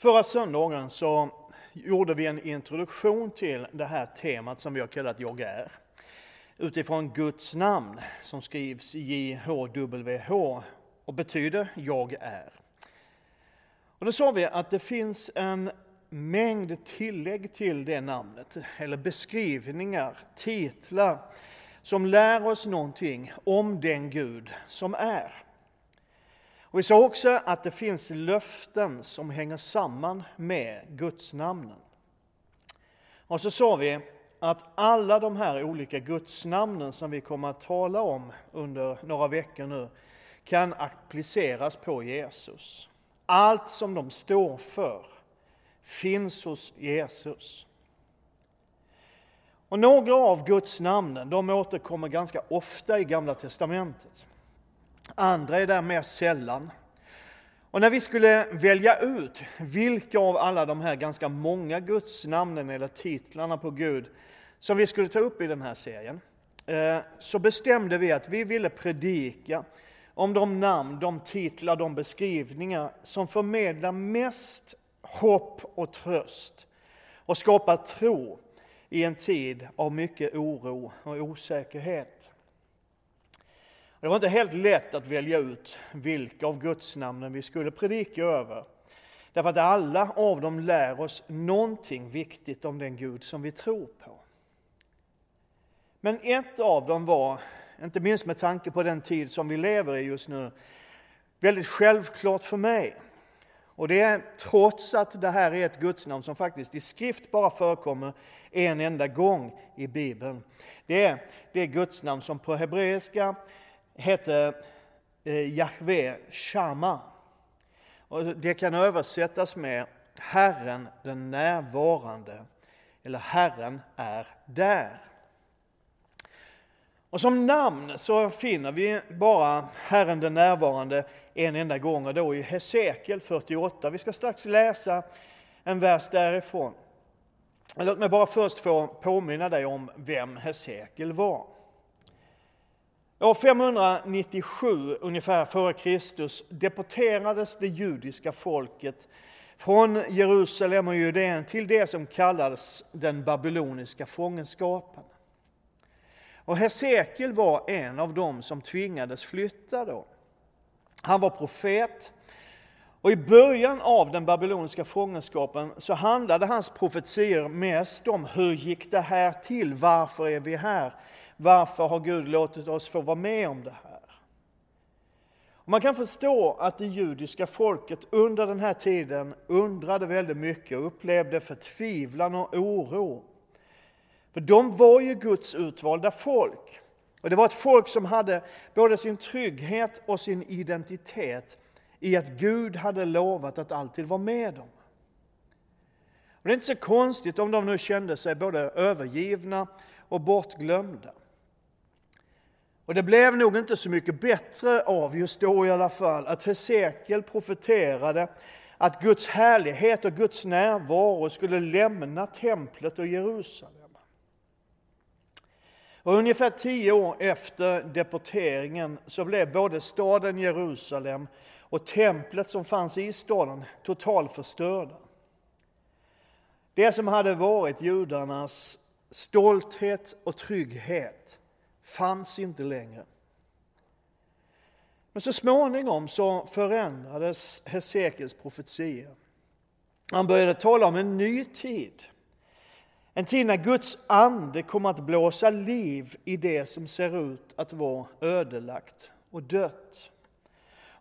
Förra söndagen så gjorde vi en introduktion till det här temat som vi har kallat Jag är. Utifrån Guds namn som skrivs JHWH och betyder Jag är. Och då sa vi att det finns en mängd tillägg till det namnet, eller beskrivningar, titlar, som lär oss någonting om den Gud som är. Och vi sa också att det finns löften som hänger samman med gudsnamnen. Och så sa vi att alla de här olika gudsnamnen som vi kommer att tala om under några veckor nu kan appliceras på Jesus. Allt som de står för finns hos Jesus. Och några av Guds namnen de återkommer ganska ofta i Gamla Testamentet. Andra är där mer sällan. Och när vi skulle välja ut vilka av alla de här ganska många gudsnamnen eller titlarna på Gud som vi skulle ta upp i den här serien, eh, så bestämde vi att vi ville predika om de namn, de titlar, de beskrivningar som förmedlar mest hopp och tröst och skapar tro i en tid av mycket oro och osäkerhet. Det var inte helt lätt att välja ut vilka av gudsnamnen vi skulle predika över. Därför att alla av dem lär oss någonting viktigt om den Gud som vi tror på. Men ett av dem var, inte minst med tanke på den tid som vi lever i just nu, väldigt självklart för mig. Och det är trots att det här är ett gudsnamn som faktiskt i skrift bara förekommer en enda gång i Bibeln. Det är det gudsnamn som på hebreiska hette eh, Jahve Shama. Och det kan översättas med Herren den närvarande eller Herren är där. Och som namn så finner vi bara Herren den närvarande en enda gång och då i Hesekiel 48. Vi ska strax läsa en vers därifrån. Låt mig bara först få påminna dig om vem Hesekiel var. År 597 ungefär före Kristus deporterades det judiska folket från Jerusalem och Judeen till det som kallades den babyloniska fångenskapen. Och Hesekiel var en av dem som tvingades flytta då. Han var profet och i början av den babyloniska fångenskapen så handlade hans profetier mest om hur gick det här till? Varför är vi här? Varför har Gud låtit oss få vara med om det här? Och man kan förstå att det judiska folket under den här tiden undrade väldigt mycket och upplevde förtvivlan och oro. För de var ju Guds utvalda folk. Och det var ett folk som hade både sin trygghet och sin identitet i att Gud hade lovat att alltid vara med dem. Och det är inte så konstigt om de nu kände sig både övergivna och bortglömda. Och det blev nog inte så mycket bättre av, just då i alla fall, att Hesekiel profeterade att Guds härlighet och Guds närvaro skulle lämna templet och Jerusalem. Och ungefär tio år efter deporteringen så blev både staden Jerusalem och templet som fanns i staden totalförstörda. Det som hade varit judarnas stolthet och trygghet fanns inte längre. Men så småningom så förändrades Hesekiels profetia. Han började tala om en ny tid. En tid när Guds ande kommer att blåsa liv i det som ser ut att vara ödelagt och dött.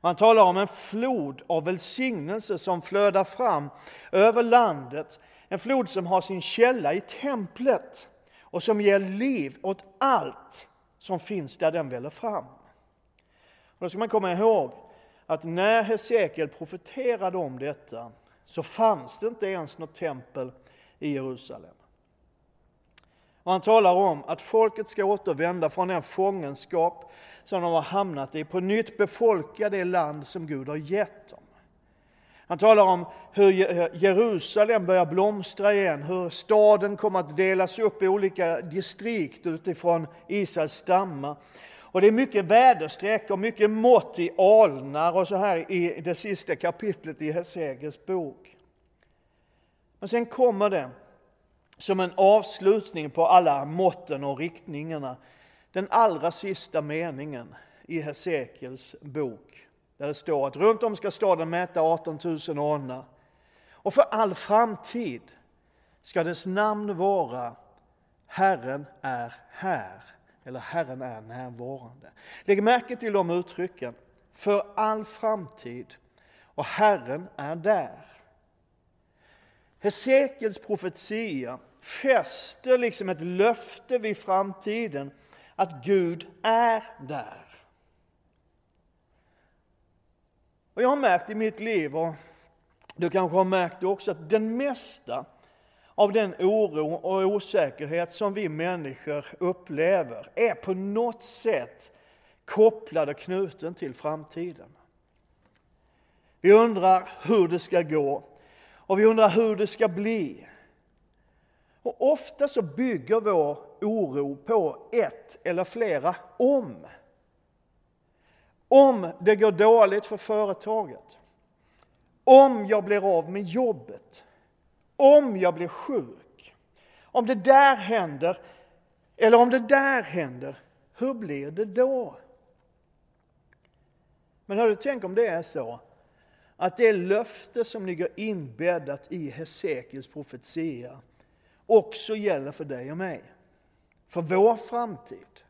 Han talar om en flod av välsignelse som flödar fram över landet. En flod som har sin källa i templet och som ger liv åt allt som finns där den väller fram. Och då ska man komma ihåg att när Hesekiel profeterade om detta så fanns det inte ens något tempel i Jerusalem. Och han talar om att folket ska återvända från den fångenskap som de har hamnat i, på nytt befolka det land som Gud har gett dem. Han talar om hur Jerusalem börjar blomstra igen, hur staden kommer att delas upp i olika distrikt utifrån Israels stammar. Och det är mycket väderstreck och mycket mått i alnar och så här i det sista kapitlet i Hesekiels bok. Men sen kommer det som en avslutning på alla måtten och riktningarna den allra sista meningen i Hesekiels bok. Där det står att runt om ska staden mäta 18 000 ordnar. Och för all framtid ska dess namn vara Herren är här, eller Herren är närvarande. Lägg märke till de uttrycken. För all framtid och Herren är där. Hesekiels profetia fäster liksom ett löfte vid framtiden att Gud är där. Och jag har märkt i mitt liv, och du kanske har märkt det också, att den mesta av den oro och osäkerhet som vi människor upplever är på något sätt kopplad och knuten till framtiden. Vi undrar hur det ska gå och vi undrar hur det ska bli. Och ofta så bygger vår oro på ett eller flera om. Om det går dåligt för företaget. Om jag blir av med jobbet. Om jag blir sjuk. Om det där händer, eller om det där händer, hur blir det då? Men har du om det är så att det löfte som ligger inbäddat i Hesekiels profetia också gäller för dig och mig. För vår framtid.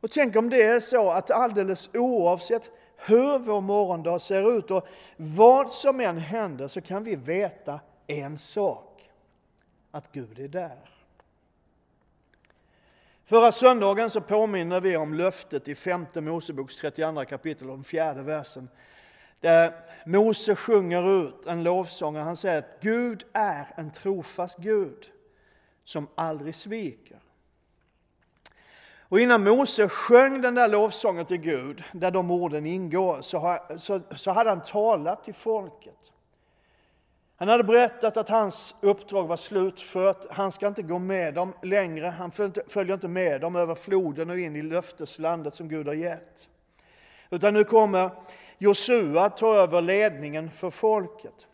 Och tänk om det är så att alldeles oavsett hur vår morgondag ser ut och vad som än händer så kan vi veta en sak. Att Gud är där. Förra söndagen så påminner vi om löftet i femte Moseboks 32 kapitel, om fjärde versen. Där Mose sjunger ut en lovsång och han säger att Gud är en trofast Gud som aldrig sviker. Och innan Mose sjöng den där lovsången till Gud, där de orden ingår, så, så, så hade han talat till folket. Han hade berättat att hans uppdrag var slutfört. Han ska inte gå med dem längre. Han följer inte med dem över floden och in i löfteslandet som Gud har gett. Utan nu kommer Josua ta över ledningen för folket.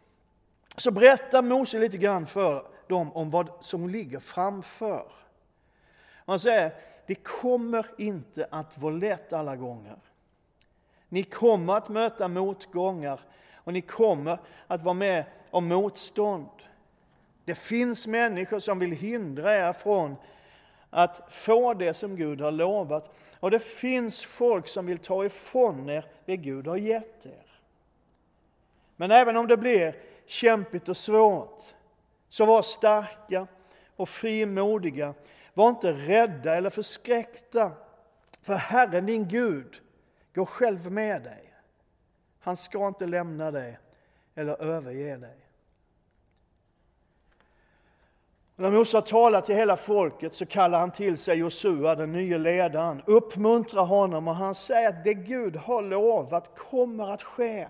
Så berättar Mose lite grann för dem om vad som ligger framför. Han säger, det kommer inte att vara lätt alla gånger. Ni kommer att möta motgångar och ni kommer att vara med om motstånd. Det finns människor som vill hindra er från att få det som Gud har lovat. Och det finns folk som vill ta ifrån er det Gud har gett er. Men även om det blir kämpigt och svårt, så var starka och frimodiga. Var inte rädda eller förskräckta, för Herren din Gud går själv med dig. Han ska inte lämna dig eller överge dig. när Mose har talat till hela folket så kallar han till sig Josua, den nye ledaren, uppmuntrar honom och han säger att det Gud har lovat kommer att ske.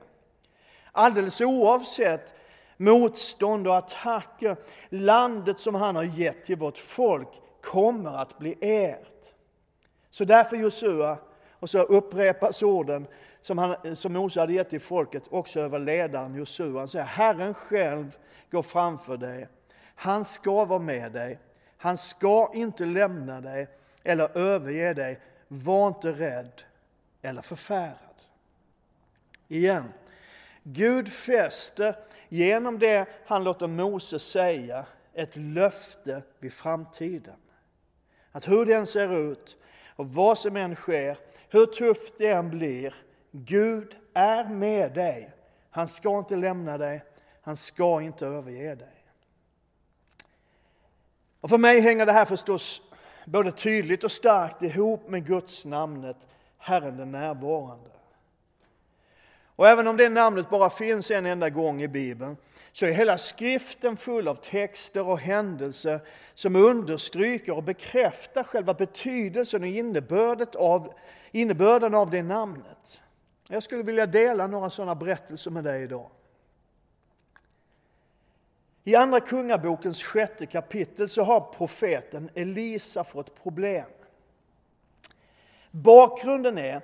Alldeles oavsett motstånd och attacker, landet som han har gett till vårt folk kommer att bli ert. Så därför Josua, och så upprepas orden som, han, som Mose hade gett till folket också över ledaren Josua. Han säger Herren själv går framför dig han ska vara med dig. Han ska inte lämna dig eller överge dig. Var inte rädd eller förfärad. Igen. Gud fäster genom det han låter Mose säga ett löfte vid framtiden. Att hur den ser ut och vad som än sker, hur tufft det än blir, Gud är med dig. Han ska inte lämna dig, han ska inte överge dig. Och för mig hänger det här förstås både tydligt och starkt ihop med Guds namnet Herren den närvarande. Och även om det namnet bara finns en enda gång i Bibeln så är hela skriften full av texter och händelser som understryker och bekräftar själva betydelsen och innebörden av, innebörden av det namnet. Jag skulle vilja dela några sådana berättelser med dig idag. I Andra Kungabokens sjätte kapitel så har profeten Elisa fått problem. Bakgrunden är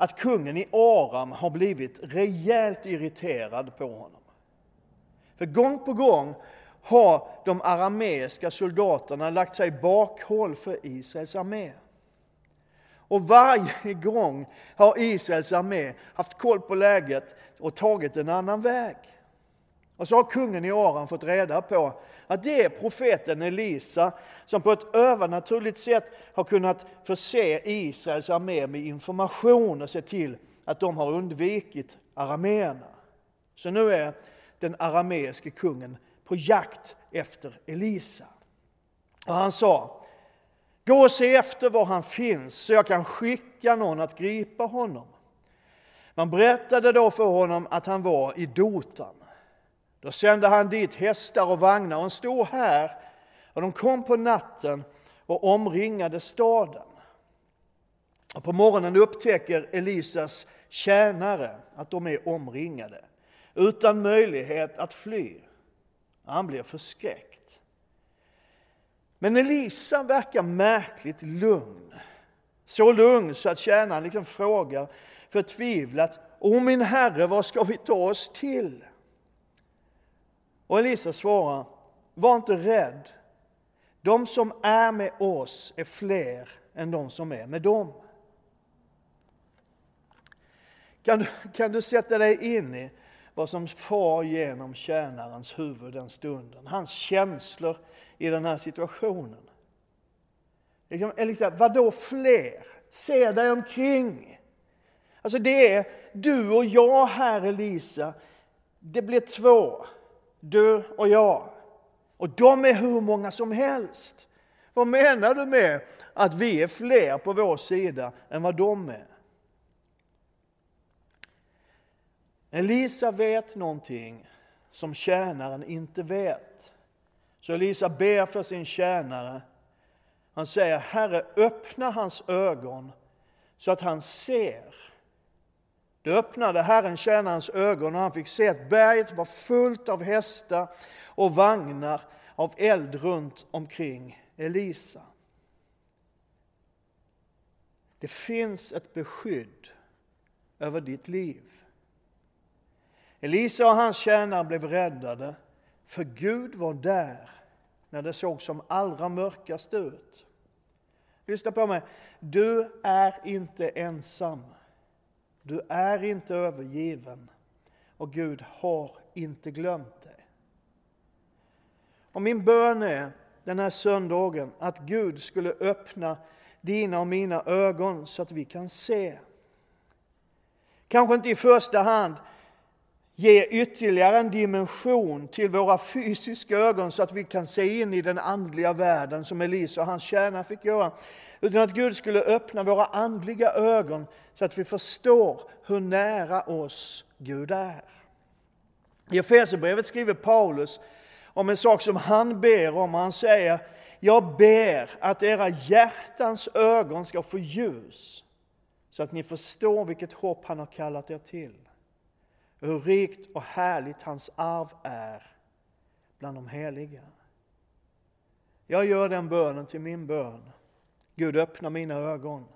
att kungen i Aram har blivit rejält irriterad på honom. För gång på gång har de arameiska soldaterna lagt sig i bakhåll för Israels armé. Och varje gång har Israels armé haft koll på läget och tagit en annan väg. Och så har kungen i Aram fått reda på att det är profeten Elisa som på ett övernaturligt sätt har kunnat förse Israels armé med information och se till att de har undvikit arameerna. Så nu är den arameiske kungen på jakt efter Elisa. Och han sa, gå och se efter var han finns så jag kan skicka någon att gripa honom. Man berättade då för honom att han var i Dotan. Då sände han dit hästar och vagnar och en stor här och de kom på natten och omringade staden. Och på morgonen upptäcker Elisas tjänare att de är omringade utan möjlighet att fly. Han blir förskräckt. Men Elisa verkar märkligt lugn. Så lugn så att tjänaren liksom frågar förtvivlat, O min herre, vad ska vi ta oss till? Och Elisa svarar, var inte rädd. De som är med oss är fler än de som är med dem. Kan du, kan du sätta dig in i vad som far genom tjänarens huvud den stunden? Hans känslor i den här situationen. Liksom, Elisa, vadå fler? Se dig omkring. Alltså det är du och jag här Elisa. Det blir två du och jag. Och de är hur många som helst. Vad menar du med att vi är fler på vår sida än vad de är? Elisa vet någonting som tjänaren inte vet. Så Elisa ber för sin tjänare. Han säger, Herre, öppna hans ögon så att han ser då öppnade Herren tjänarens ögon och han fick se att berget var fullt av hästar och vagnar av eld runt omkring Elisa. Det finns ett beskydd över ditt liv. Elisa och hans tjänare blev räddade, för Gud var där när det såg som allra mörkast ut. Lyssna på mig, du är inte ensam. Du är inte övergiven och Gud har inte glömt dig. Och min bön är den här söndagen att Gud skulle öppna dina och mina ögon så att vi kan se. Kanske inte i första hand ge ytterligare en dimension till våra fysiska ögon så att vi kan se in i den andliga världen som Elisa och hans tjänare fick göra. Utan att Gud skulle öppna våra andliga ögon så att vi förstår hur nära oss Gud är. I Efesierbrevet skriver Paulus om en sak som han ber om. Han säger, jag ber att era hjärtans ögon ska få ljus så att ni förstår vilket hopp han har kallat er till. Hur rikt och härligt hans arv är bland de heliga. Jag gör den bönen till min bön. Gud öppna mina ögon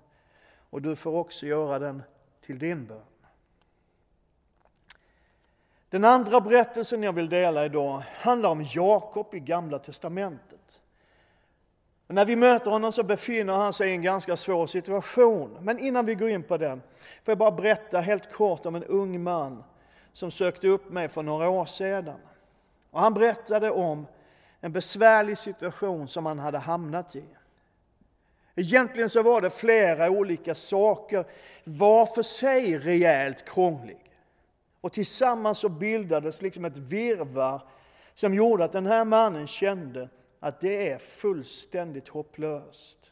och du får också göra den till din bön. Den andra berättelsen jag vill dela idag handlar om Jakob i Gamla testamentet. när vi möter honom så befinner han sig i en ganska svår situation. Men innan vi går in på den får jag bara berätta helt kort om en ung man som sökte upp mig för några år sedan. Och han berättade om en besvärlig situation som han hade hamnat i. Egentligen så var det flera olika saker, var för sig rejält krånglig. Och tillsammans så bildades liksom ett virvar som gjorde att den här mannen kände att det är fullständigt hopplöst.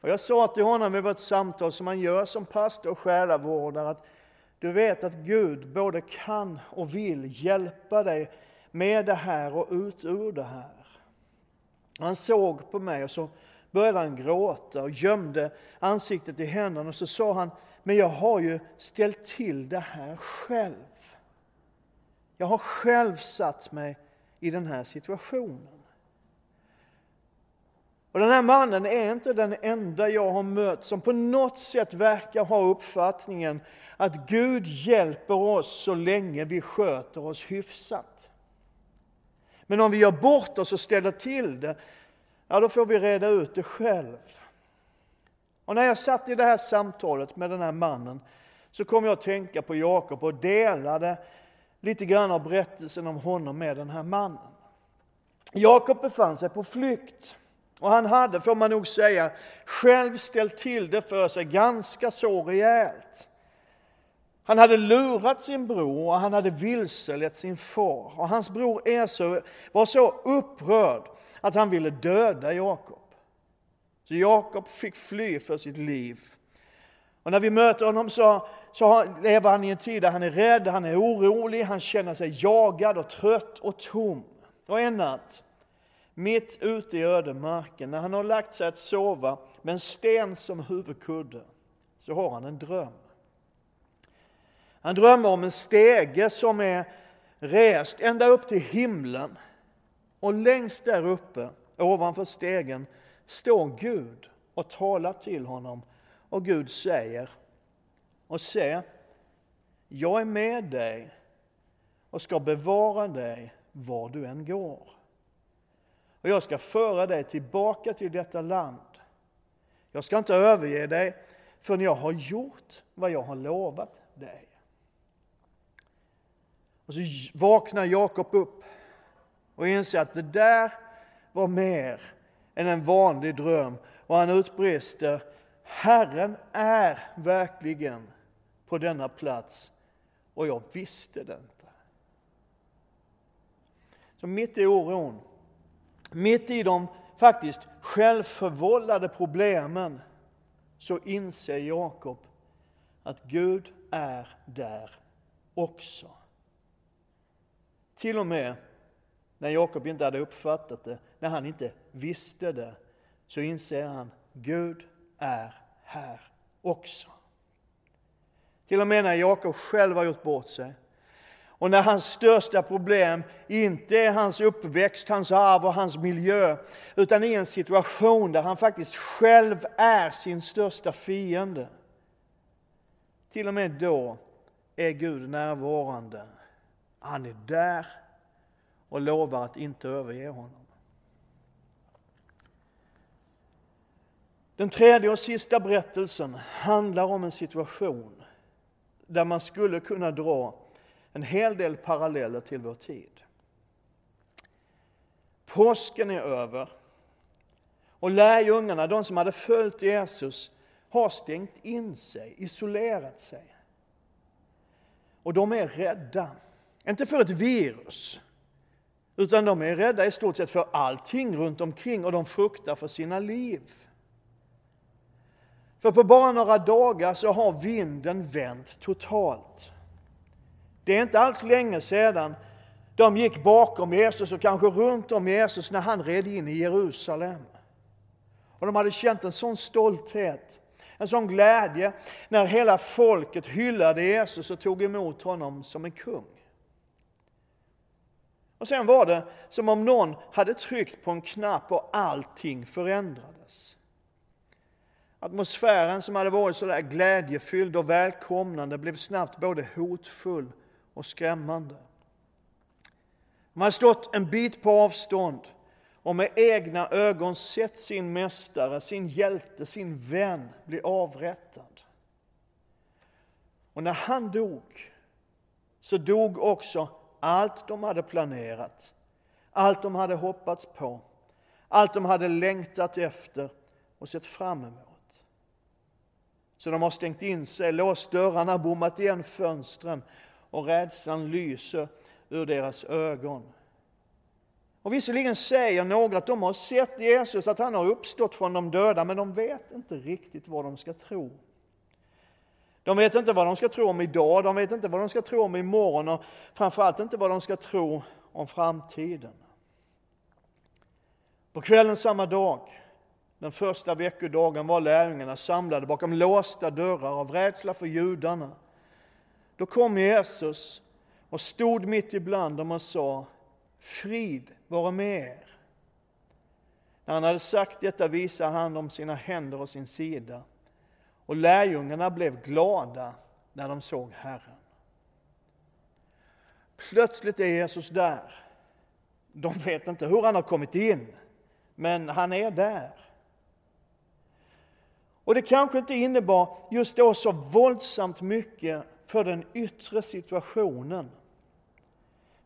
Och jag sa till honom i vårt samtal, som man gör som pastor och själavårdare, att du vet att Gud både kan och vill hjälpa dig med det här och ut ur det här. Han såg på mig och så började han gråta och gömde ansiktet i händerna och så sa han, men jag har ju ställt till det här själv. Jag har själv satt mig i den här situationen. Och den här mannen är inte den enda jag har mött som på något sätt verkar ha uppfattningen att Gud hjälper oss så länge vi sköter oss hyfsat. Men om vi gör bort oss och ställer till det, ja då får vi reda ut det själv. Och när jag satt i det här samtalet med den här mannen så kom jag att tänka på Jakob och delade lite grann av berättelsen om honom med den här mannen. Jakob befann sig på flykt och han hade, får man nog säga, själv ställt till det för sig ganska så rejält. Han hade lurat sin bror och han hade vilselett sin far. Och hans bror Esau var så upprörd att han ville döda Jakob. Så Jakob fick fly för sitt liv. Och när vi möter honom så, så lever han i en tid där han är rädd, han är orolig, han känner sig jagad och trött och tom. Och en natt, mitt ute i ödemarken, när han har lagt sig att sova med en sten som huvudkudde, så har han en dröm. Han drömmer om en stege som är rest ända upp till himlen. Och längst där uppe, ovanför stegen, står Gud och talar till honom. Och Gud säger, och se, jag är med dig och ska bevara dig var du än går. Och jag ska föra dig tillbaka till detta land. Jag ska inte överge dig förrän jag har gjort vad jag har lovat dig. Och så vaknar Jakob upp och inser att det där var mer än en vanlig dröm. Och han utbrister, Herren är verkligen på denna plats och jag visste det inte. Så mitt i oron, mitt i de faktiskt självförvållade problemen, så inser Jakob att Gud är där också. Till och med när Jakob inte hade uppfattat det, när han inte visste det, så inser han Gud är här också. Till och med när Jakob själv har gjort bort sig och när hans största problem inte är hans uppväxt, hans arv och hans miljö utan i en situation där han faktiskt själv är sin största fiende. Till och med då är Gud närvarande. Han är där och lovar att inte överge honom. Den tredje och sista berättelsen handlar om en situation där man skulle kunna dra en hel del paralleller till vår tid. Påsken är över och lärjungarna, de som hade följt Jesus, har stängt in sig, isolerat sig. Och de är rädda. Inte för ett virus, utan de är rädda i stort sett för allting runt omkring och de fruktar för sina liv. För på bara några dagar så har vinden vänt totalt. Det är inte alls länge sedan de gick bakom Jesus och kanske runt om Jesus när han red in i Jerusalem. Och de hade känt en sån stolthet, en sån glädje när hela folket hyllade Jesus och tog emot honom som en kung. Och sen var det som om någon hade tryckt på en knapp och allting förändrades. Atmosfären som hade varit så där glädjefylld och välkomnande blev snabbt både hotfull och skrämmande. De hade stått en bit på avstånd och med egna ögon sett sin mästare, sin hjälte, sin vän bli avrättad. Och när han dog så dog också allt de hade planerat, allt de hade hoppats på, allt de hade längtat efter och sett fram emot. Så de har stängt in sig, låst dörrarna, bommat igen fönstren och rädslan lyser ur deras ögon. Och visserligen säger några att de har sett Jesus, att han har uppstått från de döda, men de vet inte riktigt vad de ska tro. De vet inte vad de ska tro om idag, de vet inte vad de ska tro om imorgon och framförallt inte vad de ska tro om framtiden. På kvällen samma dag, den första veckodagen, var lärjungarna samlade bakom låsta dörrar av rädsla för judarna. Då kom Jesus och stod mitt ibland dem och sa Frid vare med er. När han hade sagt detta visade han dem sina händer och sin sida. Och lärjungarna blev glada när de såg Herren. Plötsligt är Jesus där. De vet inte hur han har kommit in, men han är där. Och det kanske inte innebar just då så våldsamt mycket för den yttre situationen.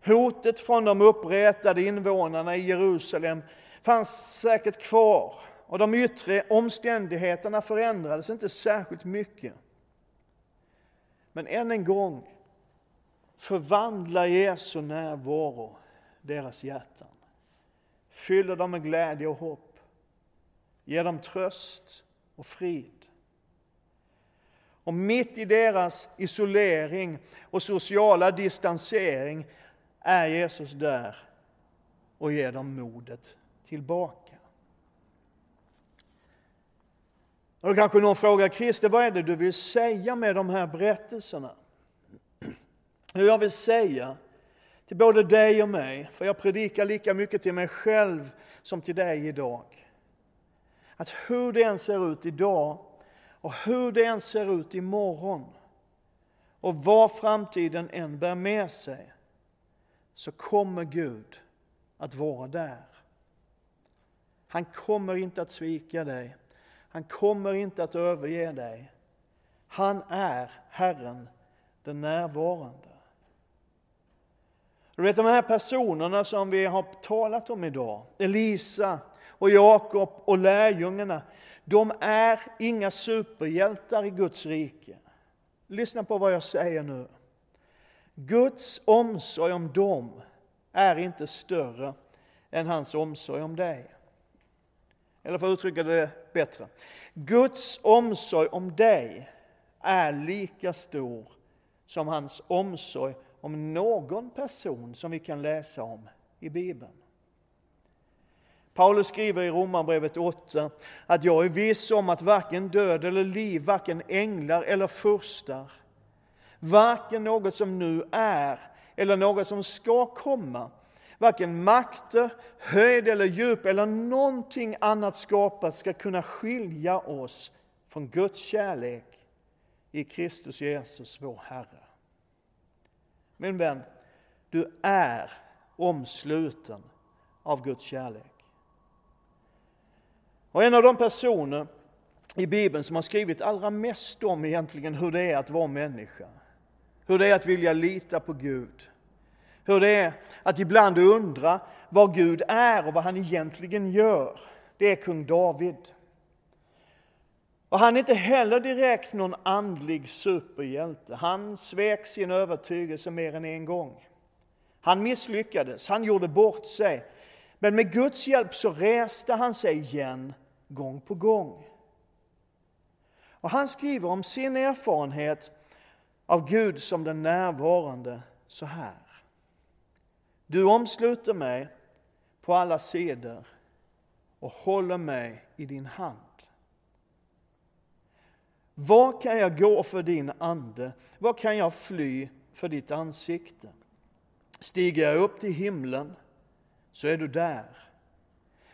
Hotet från de upprättade invånarna i Jerusalem fanns säkert kvar och de yttre omständigheterna förändrades inte särskilt mycket. Men än en gång förvandlar Jesu närvaro deras hjärtan. Fyller dem med glädje och hopp. Ger dem tröst och frid. Och mitt i deras isolering och sociala distansering är Jesus där och ger dem modet tillbaka. Och då kanske någon frågar Christer, vad är det du vill säga med de här berättelserna? Hur jag vill säga till både dig och mig, för jag predikar lika mycket till mig själv som till dig idag. Att hur det än ser ut idag och hur det än ser ut imorgon och vad framtiden än bär med sig så kommer Gud att vara där. Han kommer inte att svika dig. Han kommer inte att överge dig. Han är Herren, den närvarande. Du vet de här personerna som vi har talat om idag, Elisa och Jakob och lärjungarna, de är inga superhjältar i Guds rike. Lyssna på vad jag säger nu. Guds omsorg om dem är inte större än hans omsorg om dig. Eller för att uttrycka det bättre. Guds omsorg om dig är lika stor som hans omsorg om någon person som vi kan läsa om i Bibeln. Paulus skriver i Romarbrevet 8 att jag är viss om att varken död eller liv, varken änglar eller furstar, varken något som nu är eller något som ska komma, varken makter, höjd eller djup eller någonting annat skapat ska kunna skilja oss från Guds kärlek i Kristus Jesus, vår Herre. Min vän, du är omsluten av Guds kärlek. Och en av de personer i Bibeln som har skrivit allra mest om egentligen hur det är att vara människa, hur det är att vilja lita på Gud, hur det är att ibland undra vad Gud är och vad han egentligen gör, det är kung David. Och han är inte heller direkt någon andlig superhjälte. Han svek sin övertygelse mer än en gång. Han misslyckades, han gjorde bort sig. Men med Guds hjälp så reste han sig igen gång på gång. Och han skriver om sin erfarenhet av Gud som den närvarande så här. Du omsluter mig på alla sidor och håller mig i din hand. Var kan jag gå för din ande? Var kan jag fly för ditt ansikte? Stiger jag upp till himlen så är du där.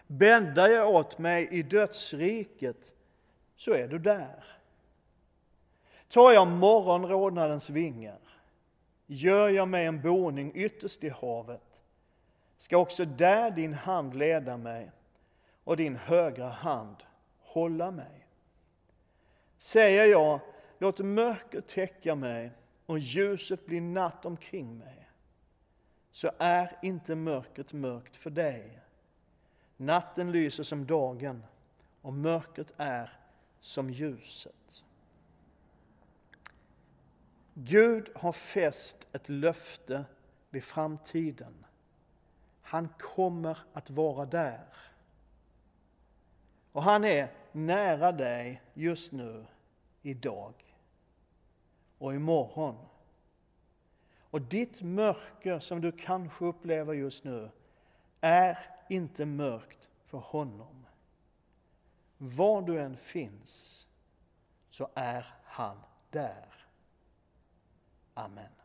Bäddar jag åt mig i dödsriket så är du där. Tar jag morgonrodnadens vingar, gör jag mig en boning ytterst i havet, ska också där din hand leda mig och din högra hand hålla mig. Säger jag, låt mörker täcka mig och ljuset bli natt omkring mig, så är inte mörkret mörkt för dig. Natten lyser som dagen och mörkret är som ljuset. Gud har fäst ett löfte vid framtiden. Han kommer att vara där. Och han är nära dig just nu, idag och imorgon. Och ditt mörker som du kanske upplever just nu är inte mörkt för honom. Var du än finns så är han där. Amen.